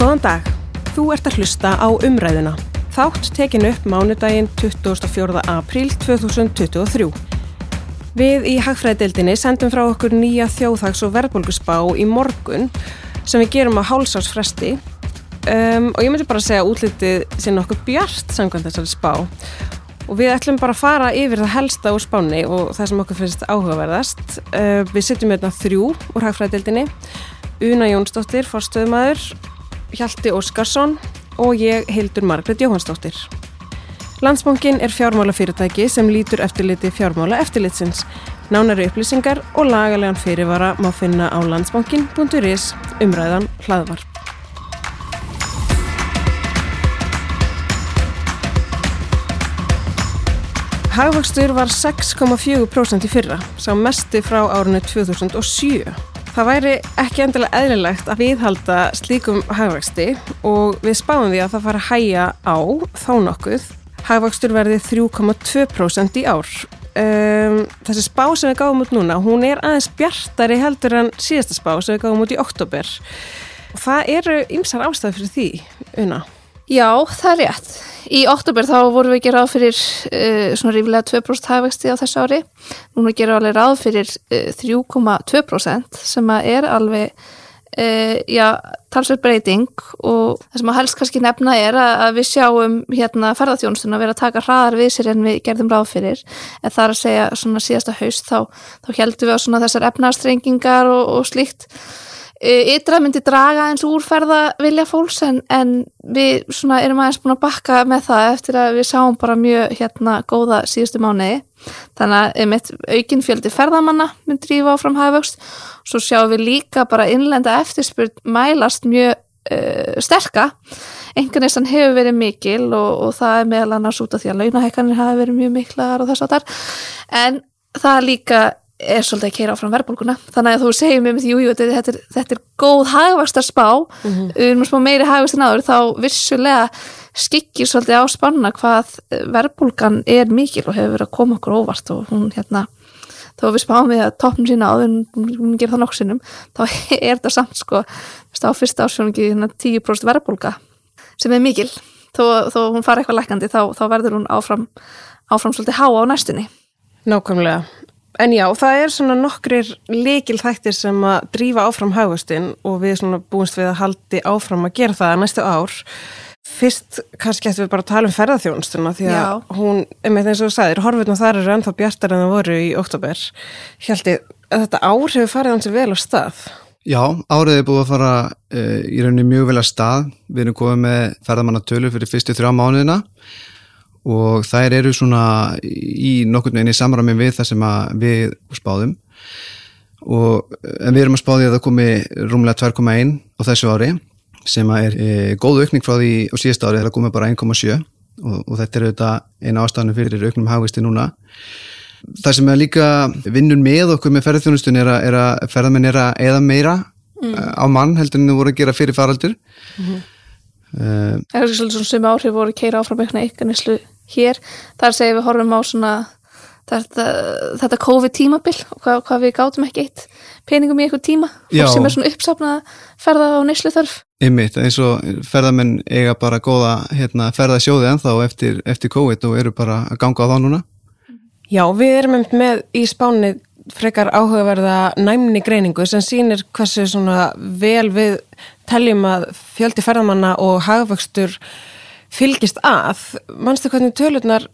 Góðan dag. Þú ert að hlusta á umræðuna. Þátt tekin upp mánudaginn 24. apríl 2023. Við í Hagfræðdeildinni sendum frá okkur nýja þjóðhags- og verðbólgusbá í morgun sem við gerum á hálsársfresti um, og ég myndi bara segja útlitið sé nokkuð bjart samkvæmt þessari spá og við ætlum bara að fara yfir það helsta úr spáni og það sem okkur finnst áhugaverðast. Uh, við sittum hérna þrjú úr Hagfræðdeildinni, Una Jónsdóttir, forstöðumæður, Hjalti Óskarsson og ég Hildur Margret Jóhannsdóttir. Landsbankin er fjármálafyrirtæki sem lítur eftirliti fjármála eftirlitsins. Nánari upplýsingar og lagalegan fyrirvara má finna á landsbankin.is umræðan hlaðvarp. Hagvöxtur var 6,4% í fyrra, sá mesti frá árunni 2007. Það væri ekki endilega eðlilegt að viðhalda slíkum hagvexti og við spáum því að það fara að hæja á þá nokkuð. Hagvextur verði 3,2% í ár. Um, þessi spá sem við gáum út núna, hún er aðeins bjartari heldur en síðasta spá sem við gáum út í oktober. Það eru ymsar ástæði fyrir því, Una. Já, það er rétt. Í oktober þá vorum við ráð fyrir uh, svona rífilega 2% hægvexti á þessu ári. Núna gerum við alveg ráð fyrir uh, 3,2% sem er alveg, uh, já, talsveit breyting og það sem að helst kannski nefna er að við sjáum hérna ferðarþjónustuna að vera að taka hraðar við sér en við gerðum ráð fyrir. En það er að segja svona síðasta haust þá, þá heldum við á svona þessar efnastrengingar og, og slíkt ytra myndi draga eins úr ferða vilja fólks en, en við erum aðeins búin að bakka með það eftir að við sáum bara mjög hérna góða síðustu mánuði. Þannig að einmitt aukin fjöldi ferðamanna myndi drífa áfram hafugst svo sjáum við líka bara innlenda eftirspurt mælast mjög uh, sterka. Einhvern veginn hefur verið mikil og, og það er meðal annars út af því að launahekkanir hafa verið mjög miklar og þess að þar en það líka er svolítið að keira áfram verðbólguna. Þannig að þú segir mér með því, jújú, þetta, þetta er góð hagvastar spá mm -hmm. við erum smá meiri hagvast en áður, þá vissulega skikkir svolítið á spanna hvað verðbólgan er mikil og hefur verið að koma okkur óvart og hún hérna þá við spáum við að toppnum sína áður hún gerir það nokk sinnum, þá er þetta samt sko, á fyrsta ásjóningi hérna, 10% verðbólga sem er mikil, þó, þó hún fara eitthvað lækandi þá, þá verður hún áfram áfram svolítið háa á næstunni. Nákvæmlega En já, það er svona nokkrir likil þættir sem að drífa áfram haugustinn og við svona búumst við að haldi áfram að gera það næstu ár. Fyrst kannski ættum við bara að tala um ferðarþjónustuna því að já. hún, einmitt eins og þú sagðir, horfurna þar eru ennþá bjartar en það voru í oktober. Hjaldi, þetta ár hefur farið hansi vel á stað. Já, árið er búið að fara uh, í rauninni mjög vel að stað. Við erum komið með ferðarmannatölu fyrir fyrstu þrjá mánuðina og þær eru svona í nokkurnu einni samræmi við það sem við spáðum og við erum að spáði að það komi rúmlega 2,1 á þessu ári sem er e, góð aukning frá því á síðast ári það komi bara 1,7 og, og þetta er auðvitað eina ástafnu fyrir auknum hagvisti núna það sem er líka vinnun með okkur með ferðarþjónustun er að, er að ferðarmenn er að eða meira mm. á mann heldur en þú voru að gera fyrir faraldur mm -hmm. Uh, það er svolítið svona sem áhrif voru að keira áfram eitthvað eitthvað hér. Þar segir við horfum á svona þetta, þetta COVID tímabil og hvað, hvað við gátum ekki eitt peningum í eitthvað tíma. Og sem er svona uppsapnað ferða á neyslu þörf Ymmiðt, eins og ferðamenn eiga bara góða hérna, ferðasjóði ennþá eftir, eftir COVID og eru bara að ganga á þá núna. Já, við erum með í spáni frekar áhugaverða næmni greiningu sem sýnir hversu svona vel við teljum að fjöldi ferðamanna og hagvöxtur fylgist að. Manstu hvernig tölurnar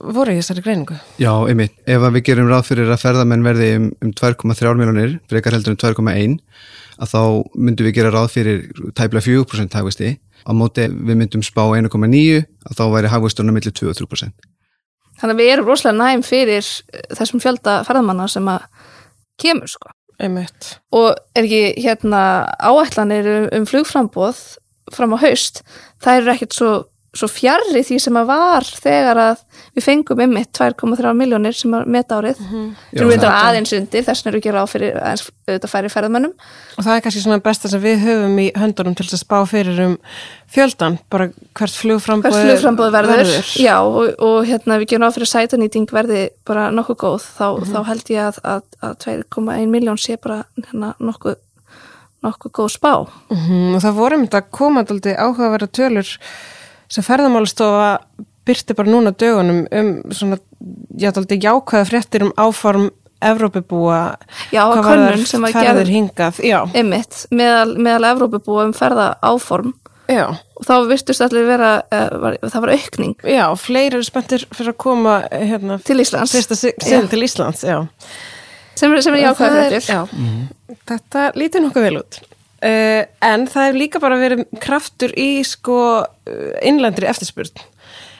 voru í þessari greiningu? Já, einmitt. Ef við gerum ráð fyrir að ferðamenn verði um, um 2,3 miljonir, frekar heldur um 2,1 að þá myndum við gera ráð fyrir tæpla 4% hagvöxti. Á móti við myndum spá 1,9 að þá væri hagvöxturna millir 2-3%. Þannig að við erum rosalega næm fyrir þessum fjölda ferðamanna sem að kemur sko. Einmitt. og er ekki hérna áætlanir um, um flugframbóð fram á haust, það eru ekkert svo, svo fjarrri því sem að var þegar að við fengum ymmit 2,3 miljónir sem er metárið mm -hmm. sem við þetta aðeins undir, þess vegna eru ekki ráð fyrir aðeins auðvitað færi ferðamönnum og það er kannski svona besta sem við höfum í höndunum til að spá fyrir um fjöldan bara hvert flugframbóð, verður, verður. Já, og, og hérna við gerum ráð fyrir sætanýting verði bara nokkuð góð, þá, mm -hmm. þá held ég að, að, að 2,1 miljón sé bara hérna nokkuð nokkuð góð spá. Mm, og það voru myndið að koma aldrei áhugaverða tölur sem ferðamálastofa byrti bara núna dögunum um svona, já, aldrei jákvæða fréttir um áform Evrópubúa Já, að hvað varðar könnun sem að ferðir hingað, já, ymmit meðal, meðal Evrópubúa um ferða áform já, og þá virtust allir vera, uh, var, það var aukning já, fleiri eru spenntir fyrir að koma hérna, til Íslands fyrsta si- sinn til Íslands, já. sem er, sem er jákvæða Það fréttir. já. Þetta lítur nokkuð vel út. Uh, en það hefur líka bara verið kraftur í sko uh, innlandri eftirspurn.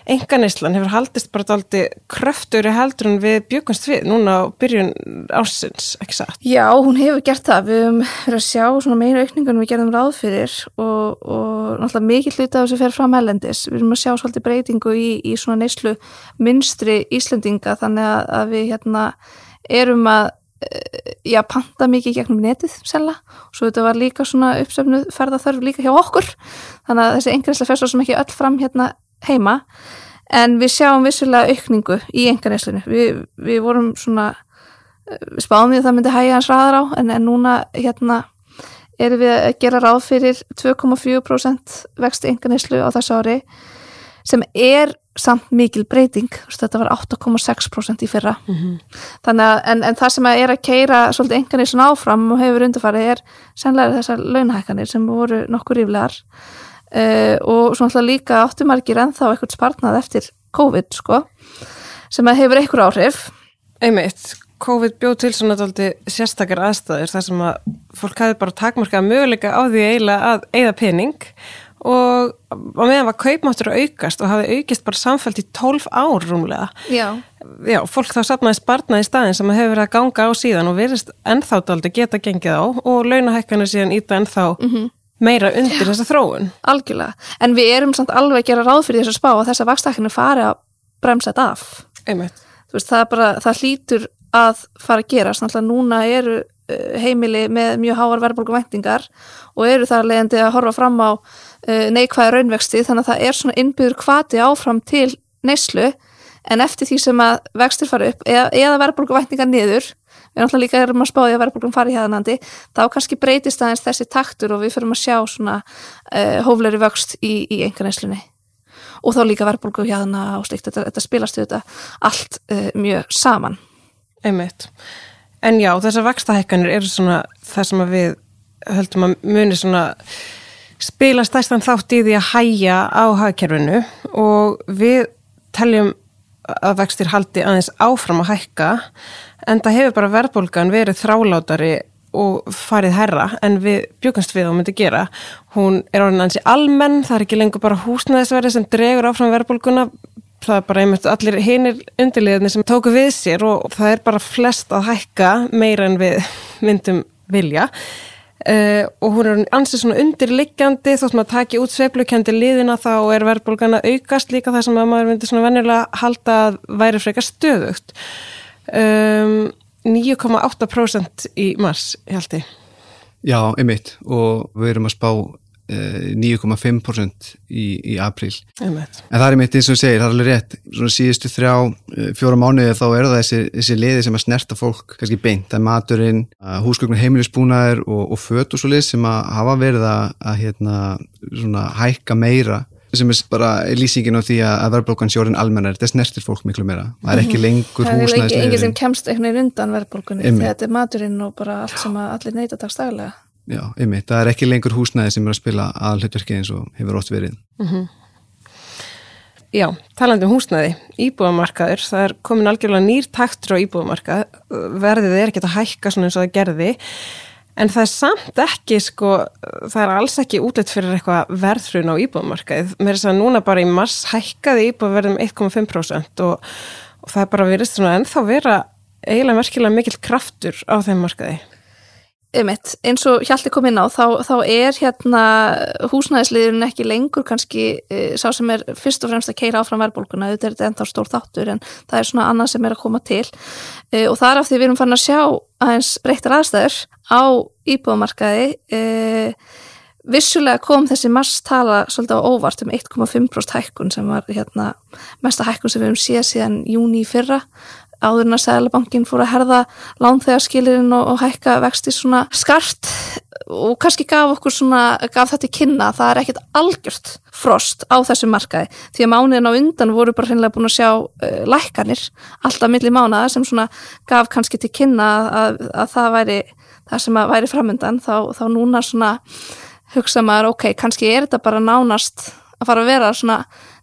Enganeyslan hefur haldist bara daldi kraftur í heldur en við bjökumst við núna á byrjun ársins, ekki satt? Já, hún hefur gert það. Við höfum verið að sjá svona meira aukningun við gerðum ráð fyrir og, og náttúrulega mikið hluti af þessu fer fram ellendis. Við erum að sjá svolítið breytingu í, í svona neyslu minstri Íslendinga þannig að, að við hérna erum að eh, já, panta mikið gegnum netið og svo þetta var líka svona uppsöfnuð ferðarþörf líka hjá okkur. Þannig að þessi fer svo sem ekki öll fram hérna heima. En við sjáum vissulega aukningu í einhverjuslinu. Við, við vorum svona við spáðum því að það myndi hægja hans raðar á en, en núna hérna erum við að gera ráð fyrir 2,4% vexti enganislu á þessu ári sem er samt mikil breyting, þetta var 8,6% í fyrra. Þannig að en, en það sem að er að keira svolítið enganislun áfram og hefur undarfarið er sennilega þessar launahækkanir sem voru nokkur ríflegar. Uh, og svona alltaf líka áttumargir ennþá eitthvað spartnað eftir COVID sko sem að hefur einhver áhrif. Einmitt, COVID bjóð til svona daldi sérstakar aðstæður þar sem að fólk hafi bara takmarkað möguleika á því eiginlega að eigða pening. og á meðan var kaupmáttur að aukast og hafi aukist bara samfælt í 12 ár rúmlega. Já, Já, fólk þá sapnaði spartnaði staðin sem hefur verið að ganga á síðan og verist ennþá daldi geta gengið á og launahækkanir síðan íta ennþá meira undir þessa þróun. algjörlega. En við erum samt alveg að gera ráð fyrir þess að spá að þessa vakstæknir fari að bremsa þetta af. Veist, það bara, það hlýtur að fara að gerast. Náttúrulega núna eru uh, heimili með mjög háar verðbólgu væntingar og eru þar leiðandi að horfa fram á neikvæða raunvexti þannig að það er svona innbyður kvati áfram til neyslu en eftir því sem að vextir fara upp eða, eða verðbólgu væntingar niður við náttúrulega líka erum að spáði að verðbólgum fari hérðanandi þá kannski breytist aðeins þessi taktur og við fyrir að sjá svona uh, hófleri vöxt í, í enganeyslunni og þá líka verðbólgu hérna og slikt, þetta, þetta spilast við þetta allt uh, mjög saman. Einmitt. En já, þessar vakstahækkanir eru svona það sem við höldum að muni svona spila stærstan þátt í því að hæja á hagkerfinu og við teljum að vextir haldi aðeins áfram að hækka en það hefur bara verðbólgan verið þrálátari og farið herra en við bjökumst við og myndi gera. Hún er orðin ansi almenn, það er ekki lengur bara húsnæðisverði sem dregur áfram verðbólguna það er bara einmitt allir hinir undirliðinni sem tóku við sér og það er bara flest að hækka meira en við myndum vilja uh, og hún er ansið svona undirliggjandi þótt maður taki út sveiflukjöndi liðina þá er verðbólgan að aukast líka það sem að maður myndi svona venjulega halda að væri frekar stöðugt. Um, 9,8% í mars, held ég. Já, einmitt. Og við erum að spá 9,5% í, í apríl. Einmitt. En það er einmitt eins og segir, það er alveg rétt, svona síðustu þrjá, eh, fjóra mánuði þá eru það þessi, þessi liði sem að snerta fólk kannski beint, það er maturinn, húsgögnar heimilisbúnaðir og, og föt og svo lið sem að hafa verið að, hérna, svona hækka meira. Sem er bara lýsingin á því að verðbólkan sjórin almennar, þetta snertir fólk miklu meira. Það er ekki lengur Það er ekki enginn sem kemst einhvern veginn undan þegar þetta er maturinn og bara allt sem allir neyta dagstaglega. Já, einmitt, það er ekki lengur húsnæði sem er að spila aðalhutverkið eins og hefur oft verið Já, talandi um húsnæði, íbúðamarkaður, það er komin algjörlega nýr taktur á íbúðamarkað, verðið er ekkert að hækka svona eins og það gerði, en það er samt ekki, sko, það er alls ekki útlætt fyrir eitthvað verðhrun á íbúðamarkaðið. Mér er þess að núna bara í mars hækkaði íbúðaverðum 1,5% og, og það er bara verið svona ennþá vera eiginlega merkilega mikill kraftur á þeim markaði. Einmitt, eins og Hjalti kom inn á þá, þá er hérna húsnæðisliðurinn ekki lengur kannski e, sá sem er fyrst og fremst að keira áfram verðbólguna, þetta er enda stór þáttur en það er svona annað sem er að koma til. E, og það er af því við erum fann að sjá aðeins breyttar aðstæður á íbúðamarkaði e, vissulega kom þessi masstala svolítið á óvart um 1,5% hækkun sem var hérna mesta hækkun sem við höfum séð síðan júni í fyrra áður en að Sælabankin fór að herða lánþegarskilirinn og, og hækka vexti svona skart og kannski gaf okkur svona, gaf þetta í kynna það er ekkert algjört frost á þessu markaði því að mánuðin á undan voru bara hreinlega búin að sjá uh, lækkanir alltaf milli mánuða sem svona gaf kannski til kynna að, að það væri það sem að væri framöndan þá, þá núna svona hugsa maður ok, kannski er þetta bara nánast að fara að vera svona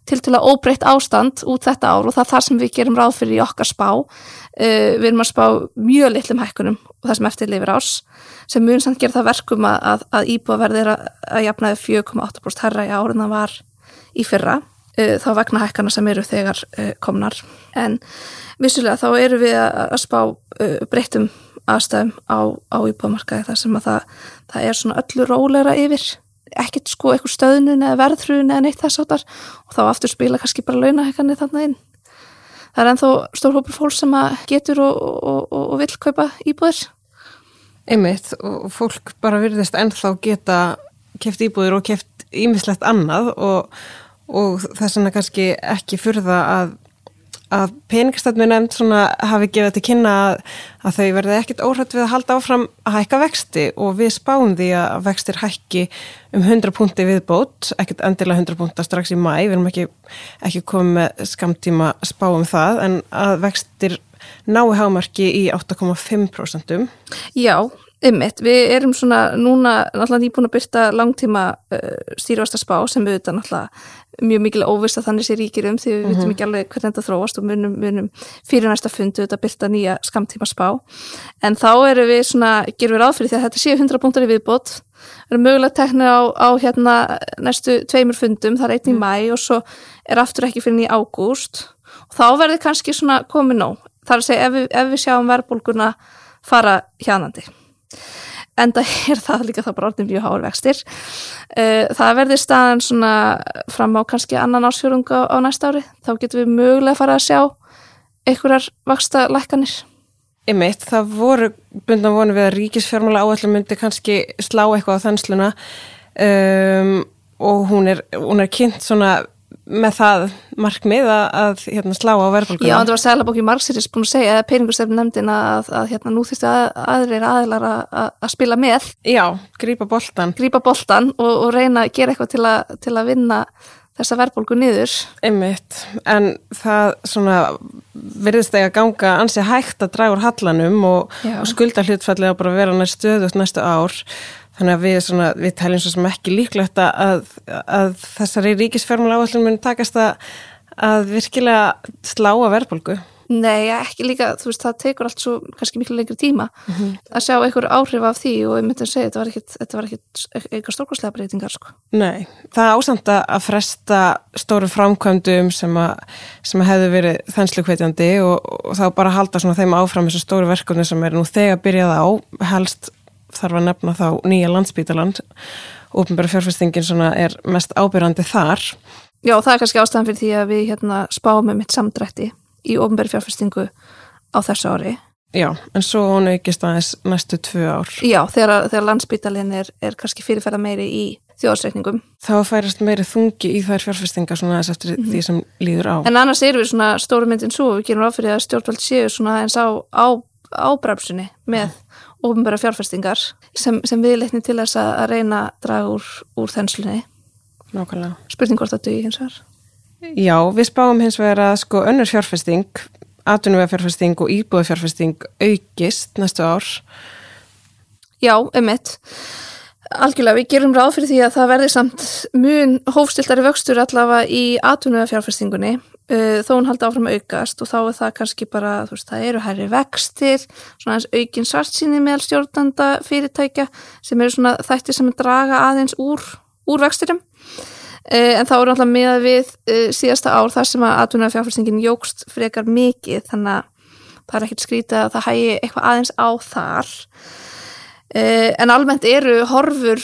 til til að óbreytt ástand út þetta ár og það er það sem við gerum ráð fyrir í okkar spá. Uh, við erum að spá mjög litlum hækkunum og það sem eftir lifir ás sem mun samt gera það verkum að, að, að íbúaverðir að, að jafnaði 4,8% herra í árið það var í fyrra uh, þá vegna hækkana sem eru þegar uh, komnar. En vissulega þá eru við að spá uh, breyttum aðstæðum á, á íbúamarkaði þar sem að það, það er svona öllu róleira yfir ekkert sko eitthvað stöðnun eða verðhrun eða neitt þess áttar og þá aftur spila kannski bara launahekkanir þarna inn. Það er ennþá stór hópur fólk sem getur og, og, og, og vil kaupa íbúðir. Einmitt og fólk bara virðist ennþá geta keft íbúðir og keft ímislegt annað og þess vegna kannski ekki fyrða að að peningastætmi nefnd hafi gefið til kynna að, að þau verði ekkit óhrætt við að halda áfram að hækka vexti og við spáum því að vextir hækki um 100 punkti viðbót, ekkit endilega 100 punktar strax í mæ, við erum ekki, ekki komið með skamtíma spáum það en að vextir nái hámarki í 8,5%. Já, Ymmitt, við erum svona núna náttúrulega nýbúin að byrta langtíma uh, stýrvasta spá sem við auðvitað náttúrulega mjög mikil óvist að þannig sé ríkir um því við mm -hmm. vitum ekki alveg hvernig þetta þróast og munum, munum fyrir næsta fundu auðvitað byrta nýja skamtíma spá. En þá erum við svona, gerum við ráð fyrir því að þetta séu 100 punktar í viðbót. Við erum mögulega teknir á, á hérna næstu tveimur fundum, það er einn í mm. mæ og svo er aftur ekki fyrir nýja ágúst. Og þá verður kannski svona komið nóg, þar að segja ef við, ef við sjáum verðbólguna fara hjanandi en það er það líka það bara orðin mjög háur vextir. Eh, það verður staðan svona fram á kannski annan ásfjörunga á næsta ári. Þá getum við mögulega fara að sjá einhverjar vaksta lækkanir Ymmiðt, það voru bundan vonu við að ríkisfjármála áallum myndi kannski slá eitthvað á þennsluna um, og hún er, hún er kynnt svona með það markmið að, að hérna, slá á verðbólkuna. Já, það var Sælabóki Marxiris búin að segja, eða peningustefn nefndin að, að hérna, nú þýttu að, aðrir aðilar að spila með. Já, grípa boltan. Grípa boltan og, og reyna að gera eitthvað til, til að vinna þessa verðbólku niður. Einmitt, en það svona verðist þegar ganga ansið hægt að draga úr hallanum og, og skulda hlutfallega bara vera næst stöðut næstu ár Þannig að við, svona, við teljum svo sem ekki líklegt að, að þessari ríkisfermulega áallin muni takast að, að virkilega slá að verðbólgu. Nei, ekki líka, þú veist, það tekur allt svo kannski miklu lengri tíma mm -hmm. að sjá einhver áhrif af því og ég myndi að segja þetta var ekkit eitthvað stórkværslega breytingar, sko. Nei, það ásamt að fresta stóru framkvæmdum sem að, sem að hefðu verið þennslu og, og þá bara halda svona þeim áfram þessu stóru verkefni sem er nú þegar byrjað á helst þarf að nefna þá nýja landsbítaland ofnbæra fjárfestingin svona er mest ábyrjandi þar. Já, það er kannski ástæðan fyrir því að við hérna spáum með mitt samdrætti í ofnbæra fjárfestingu á þessu ári. Já, en svo hún aukist aðeins næstu tvö ár. Já, þegar, þegar landsbítalinn er, er kannski fyrirferða meiri í þjóðsreikningum Þá færast meiri þungi í þær fjárfestinga svona aðeins eftir mm -hmm. því sem líður á. En annars erum við svona stóru myndin svo, við gerum áfyrir að stjórnvald séu svona eins á, á, á bremsunni með ofnbæra fjárfestingar sem, sem viðleitni til þess að reyna að draga úr, úr þenslunni. Nákvæmlega. Spurning hvort þetta er hins vegar. Já, við spáum hins vegar að sko önnur fjárfesting atvinnuvega fjárfesting og íbúða fjárfesting aukist næstu ár. Já, emitt Algjörlega, við gerum ráð fyrir því að það verði samt mun hófstildari vöxtur allavega í atvinnuvega fjárfestingunni þó hún haldi áfram að aukast og þá er það kannski bara, þú veist, það eru hærri vextir, svona aðeins aukin svartsýni meðal stjórnanda fyrirtækja sem eru svona þættir sem er draga aðeins úr, úr vextirum uh, en þá eru alltaf með við uh, síðasta ár þar sem að atvinna fjárfærstingin jógst frekar mikið þannig að það er ekkert skrítið að það hægi eitthvað aðeins á þar. En almennt eru horfur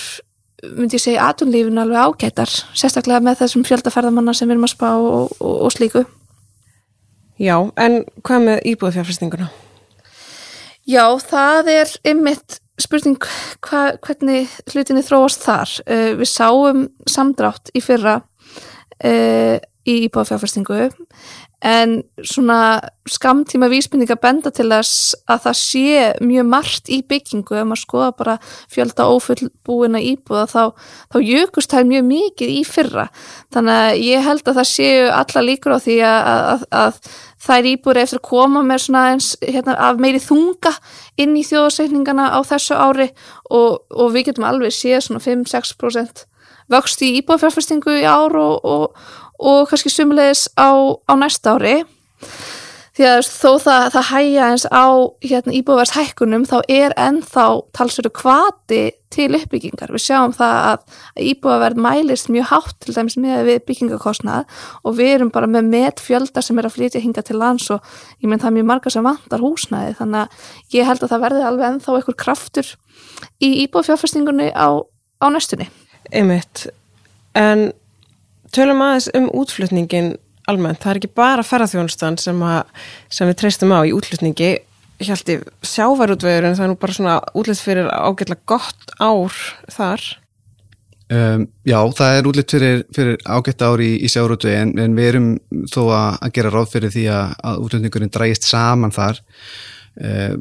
myndi ég segja aðunlífin alveg ágættar sérstaklega með þessum fjöldaferðamanna sem við erum að spá og, og, og slíku Já, en hvað með íbúðafjárfæstinguna? Já, það er ymmit spurning hva, hvernig hlutinni þróast þar uh, við sáum samdrátt í fyrra uh, í íbúðafjárfæstingu en svona skamtíma vísbendinga benda til þess að það sé mjög margt í byggingu. Ef maður skoða bara fjölda ófullbúina íbúða þá, þá jökust það mjög mikið í fyrra. Þannig að ég held að það séu alla líkur á því að, að, að þær íbúður eftir að koma með svona eins hérna, af meiri þunga inn í þjóðsveikningana á þessu ári. Og, og við getum alveg séð svona 5-6% vöxt í íbúðafjárfestingu í ár og, og, og kannski sumulegis á, á næsta ári því að þó það, það hægja eins á hérna, íbúðverðshækkunum þá er ennþá talsveru kvati til uppbyggingar. Við sjáum það að, að íbúðverð mælist mjög hátt til dæmis með við byggingakostnað og við erum bara með metfjölda sem er að flytja hinga til lands og ég menn það er mjög marga sem vantar húsnæði þannig að ég held að það verði alveg ennþá einhver kraftur í íbúðfjárfestingunni á, á næstunni. Einmitt, en tölum aðeins um útflutningin almennt, það er ekki bara ferðarþjónustan sem, sem við treystum á í útflutningi. Ég sjávarútvegurinn það er nú bara svona útlitt fyrir ágætlega gott ár þar. Um, Já, það er útlitt fyrir, fyrir ágætt ár í, í sjávarútvegi en, en við erum þó að, að gera ráð fyrir því að, að útflutningurinn drægist saman þar. Uh,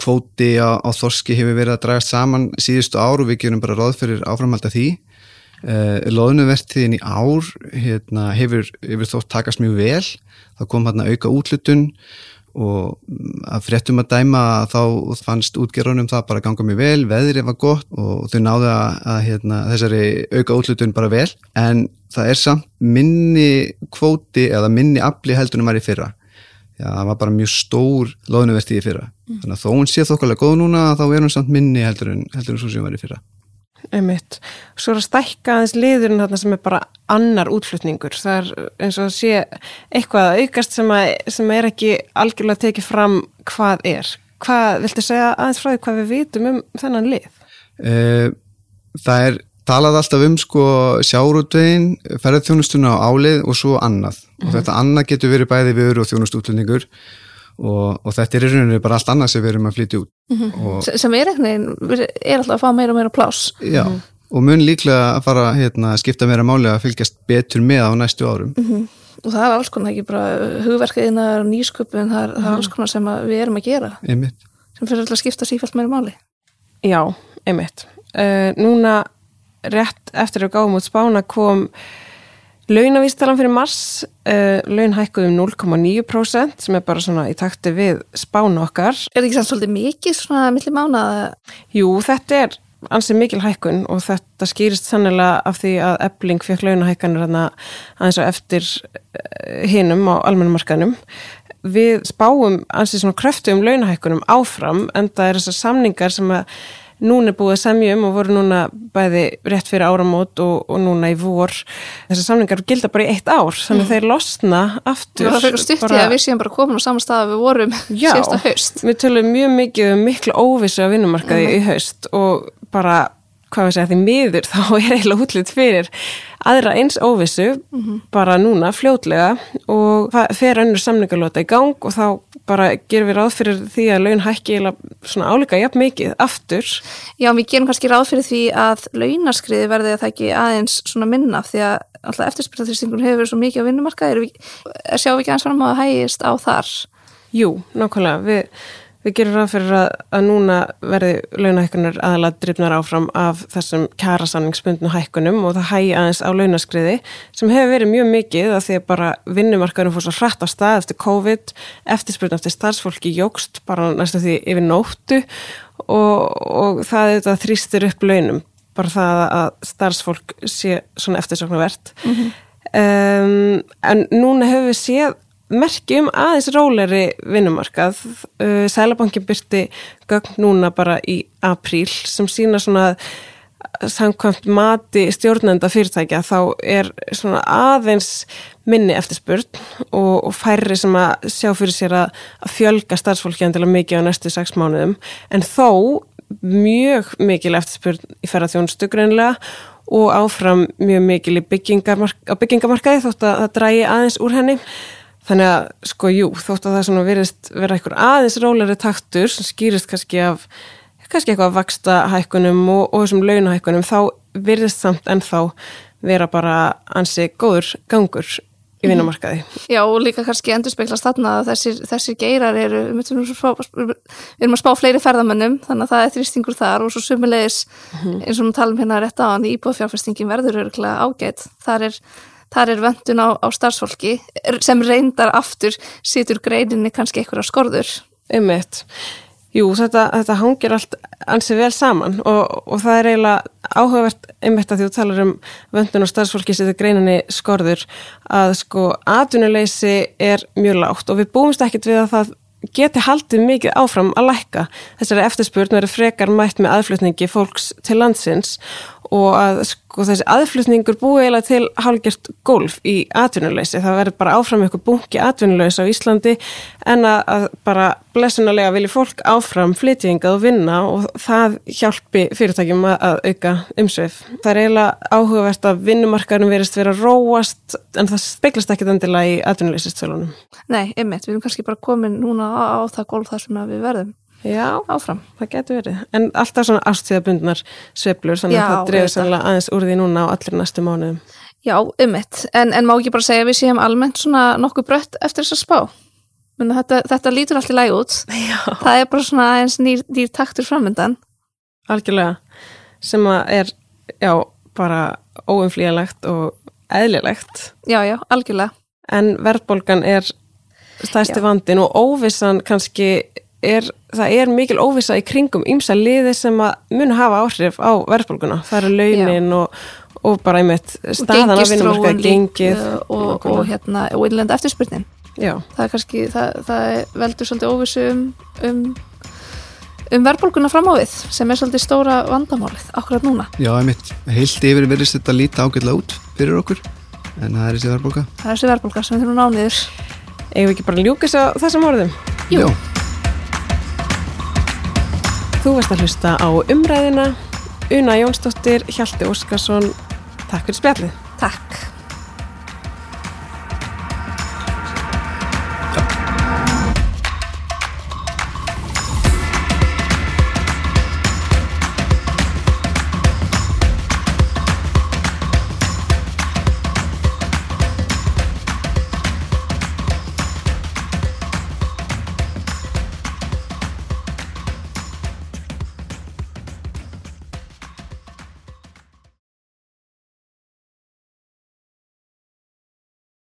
kvóti á, á Þorski hefur verið að drægast saman síðustu ár og við gerum bara ráð fyrir áframhald af því Uh, loðnuvertiðin í ár hérna, hefur, hefur þótt takast mjög vel. Þá kom hérna auka útlutun og að fréttum að dæma þá fannst útgerðunum það bara ganga mjög vel, veðrið var gott og þau náðu að, að hérna, þessari auka útlutun bara vel. En það er samt minni kvóti eða minni afli heldunum var í fyrra. Já, það var bara mjög stór loðnuvertið í fyrra. Mm. þannig að þó hún sé þokkarlega góð núna þá er hún samt minni heldur en, heldur en svo sem var í fyrra einmitt. Svo er að stækka aðeins liðurinn þarna sem er bara annar útflutningur. Það er eins og að sé eitthvað aukast sem, að, sem er ekki algjörlega tekið fram hvað er. Hvað, viltu segja aðeins frá því hvað við vitum um þennan lið? Eh, það er talað alltaf um sko sjárútvegin, ferðarþjónustuna á álið og svo annað. Mm -hmm. Og mhm. þetta annað getur verið bæði viður og þjónustútlutningur og, og þetta er í rauninu bara allt annað sem við erum að flytja út mm -hmm. sem er eitthvað, er alltaf að fá meira og meira plás já, mm -hmm. og mun líklega að fara hérna, að skipta meira máli að fylgjast betur með á næstu árum mm -hmm. og það er alls konar, ekki bara hugverkiðinar nýsköpun, það er, það er mhm. alls konar sem við erum að gera einmitt. sem fyrir alltaf að skipta sífælt meira máli Já, einmitt uh, Núna rétt eftir að gáum út spána kom Launavístalan fyrir mars, uh, laun hækkuðum 0,9% sem er bara svona í takti við spánu okkar. Er þetta ekki sann svolítið mikið svona millir mánaða? Jú, þetta er ansið mikil hækkun og þetta skýrist sannilega af því að ebling fekk launahækkanur aðeins og eftir uh, hinnum á almennumarkanum. Við spáum ansið svona kröftu um launahækkunum áfram en það er þessar samningar sem að núna er búið að semjum og voru núna bæði rétt fyrir áramót og, og núna í vor þessar samlingar gilda bara í eitt ár þannig að mm. þeir losna aftur Það fyrir stutti bara... að við séum bara komin á saman stað að við vorum síðasta haust Við tölum mjög mikið um miklu óvissu á vinnumarkaði mm. í haust og bara hvað við segja því miður þá er eiginlega útlut fyrir aðra eins óvissu mm -hmm. bara núna fljótlega og það fer önnur samningarlota í gang og þá bara gerum við ráð fyrir því að laun hækki svona álíka jafn mikið aftur. Já, við gerum kannski ráð fyrir því að launarskriði verði að það ekki aðeins svona minna því að alltaf eftirspiltaþristingun hefur verið svo mikið á vinnumarkaðir, sjáum við ekki aðeins fram á að hægist á þar? Jú, nákvæmlega, við Við gerum ráð fyrir að, að núna verði launahækkunar aðalega drifnar áfram af þessum kærasanningsbundnu hækkunum og það hægi aðeins á launaskriði sem hefur verið mjög mikið að því að bara vinnumarkaðurum fór svo hrætt á stað eftir COVID, eftirspurn eftir starfsfólki jógst bara næstu því yfir nóttu og, og það þetta þrýstir upp launum, bara það að starfsfólk sé svona eftirsoknavert. Mm -hmm. um, en núna hefur við séð merki um aðeins róleri vinnumarkað. Uh, Sælabankin byrti gögn núna bara í apríl sem sína svona samkvæmt mati stjórnenda fyrirtækja þá er svona aðeins minni eftirspurn og, og færri sem að sjá fyrir sér að, að fjölga starfsfólki endilega mikið á næstu sex mánuðum en þó mjög mikil eftirspurn í ferðarþjónustu greinlega og áfram mjög mikil byggingamark, byggingamarkaði þótt að það drægi aðeins úr henni Þannig að sko jú, þótt að það svona verist vera eitthvað aðeins rólari taktur sem skýrist kannski af kannski eitthvað vaksta hækkunum og, og þessum launahækkunum þá verist samt ennþá vera bara ansi góður gangur í vinnumarkaði. Já og líka kannski endur speklast þarna að þessir, þessir geirar eru, við erum, að spá fleiri ferðamönnum þannig að það er þrýstingur þar og svo sumulegis eins og við talum hérna rétt á hann íbúðfjárfestingin verður öruglega ágætt þar er, þar er vöndun á, á starfsfólki sem reyndar aftur situr greininni kannski einhverja skorður Einmitt. Jú, þetta, þetta hangir allt ansið vel saman og, og það er eiginlega áhugavert einmitt að þú talar um vöndun og starfsfólki setur greininni skorður að sko atvinnuleysi er mjög lágt og við búumst ekkit við að það geti haldið mikið áfram að lækka. Þessari eftirspurn verður frekar mætt með aðflutningi fólks til landsins og að sko þessi aðflutningur búið eiginlega til hálgjört golf í atvinnuleysi. Það verður bara áfram eitthvað bunki atvinnuleysi á Íslandi en að, bara blessunulega vilja fólk áfram flytjengað og vinna og það hjálpi fyrirtækjum að, auka umsveif. Það er eiginlega áhugavert að vinnumarkaðurum verist vera róast en það speiklast ekkit endilega í atvinnuleysistölunum. Nei, einmitt, við erum kannski bara komin núna á, á það golf þar sem við verðum. Já, áfram. Það getur verið. En alltaf svona ástíðabundnar sveplur, þannig að það drefur sannlega aðeins úr því núna á allir næstu mánuðum. Já, ummitt. En, en má ekki bara segja að við séum almennt svona nokkuð brött eftir þess að spá? Þetta, þetta lítur allt í læg út. Já. Það er bara svona eins nýr, nýr taktur framöndan. Algjörlega. Sem að er, já, bara óumflíðalegt og eðlilegt. Já, já, algjörlega. En verðbólgan er stæsti já. vandin og óvissan kannski er, það er mikil óvisa í kringum ímsa liði sem að mun hafa áhrif á verðbólguna. Það eru launin og, og bara einmitt staðan af vinnumarka gengið og, og, og hérna og innlenda eftirspurnin. Já. Það er kannski, það, það veldur svolítið óvisu um, um, um verðbólguna fram á við sem er svolítið stóra vandamálið akkurat núna. Já, einmitt. Heilt yfir verðist þetta líta ágætlega út fyrir okkur en það er þessi verðbólga. Það er þessi verðbólga sem við þurfum nániður. Eða ekki bara ljúkast á þessum orðum? Jú. Já. Þú veist að hlusta á umræðina Una Jónsdóttir, Hjalti Óskarsson. Takk fyrir spjallið. Takk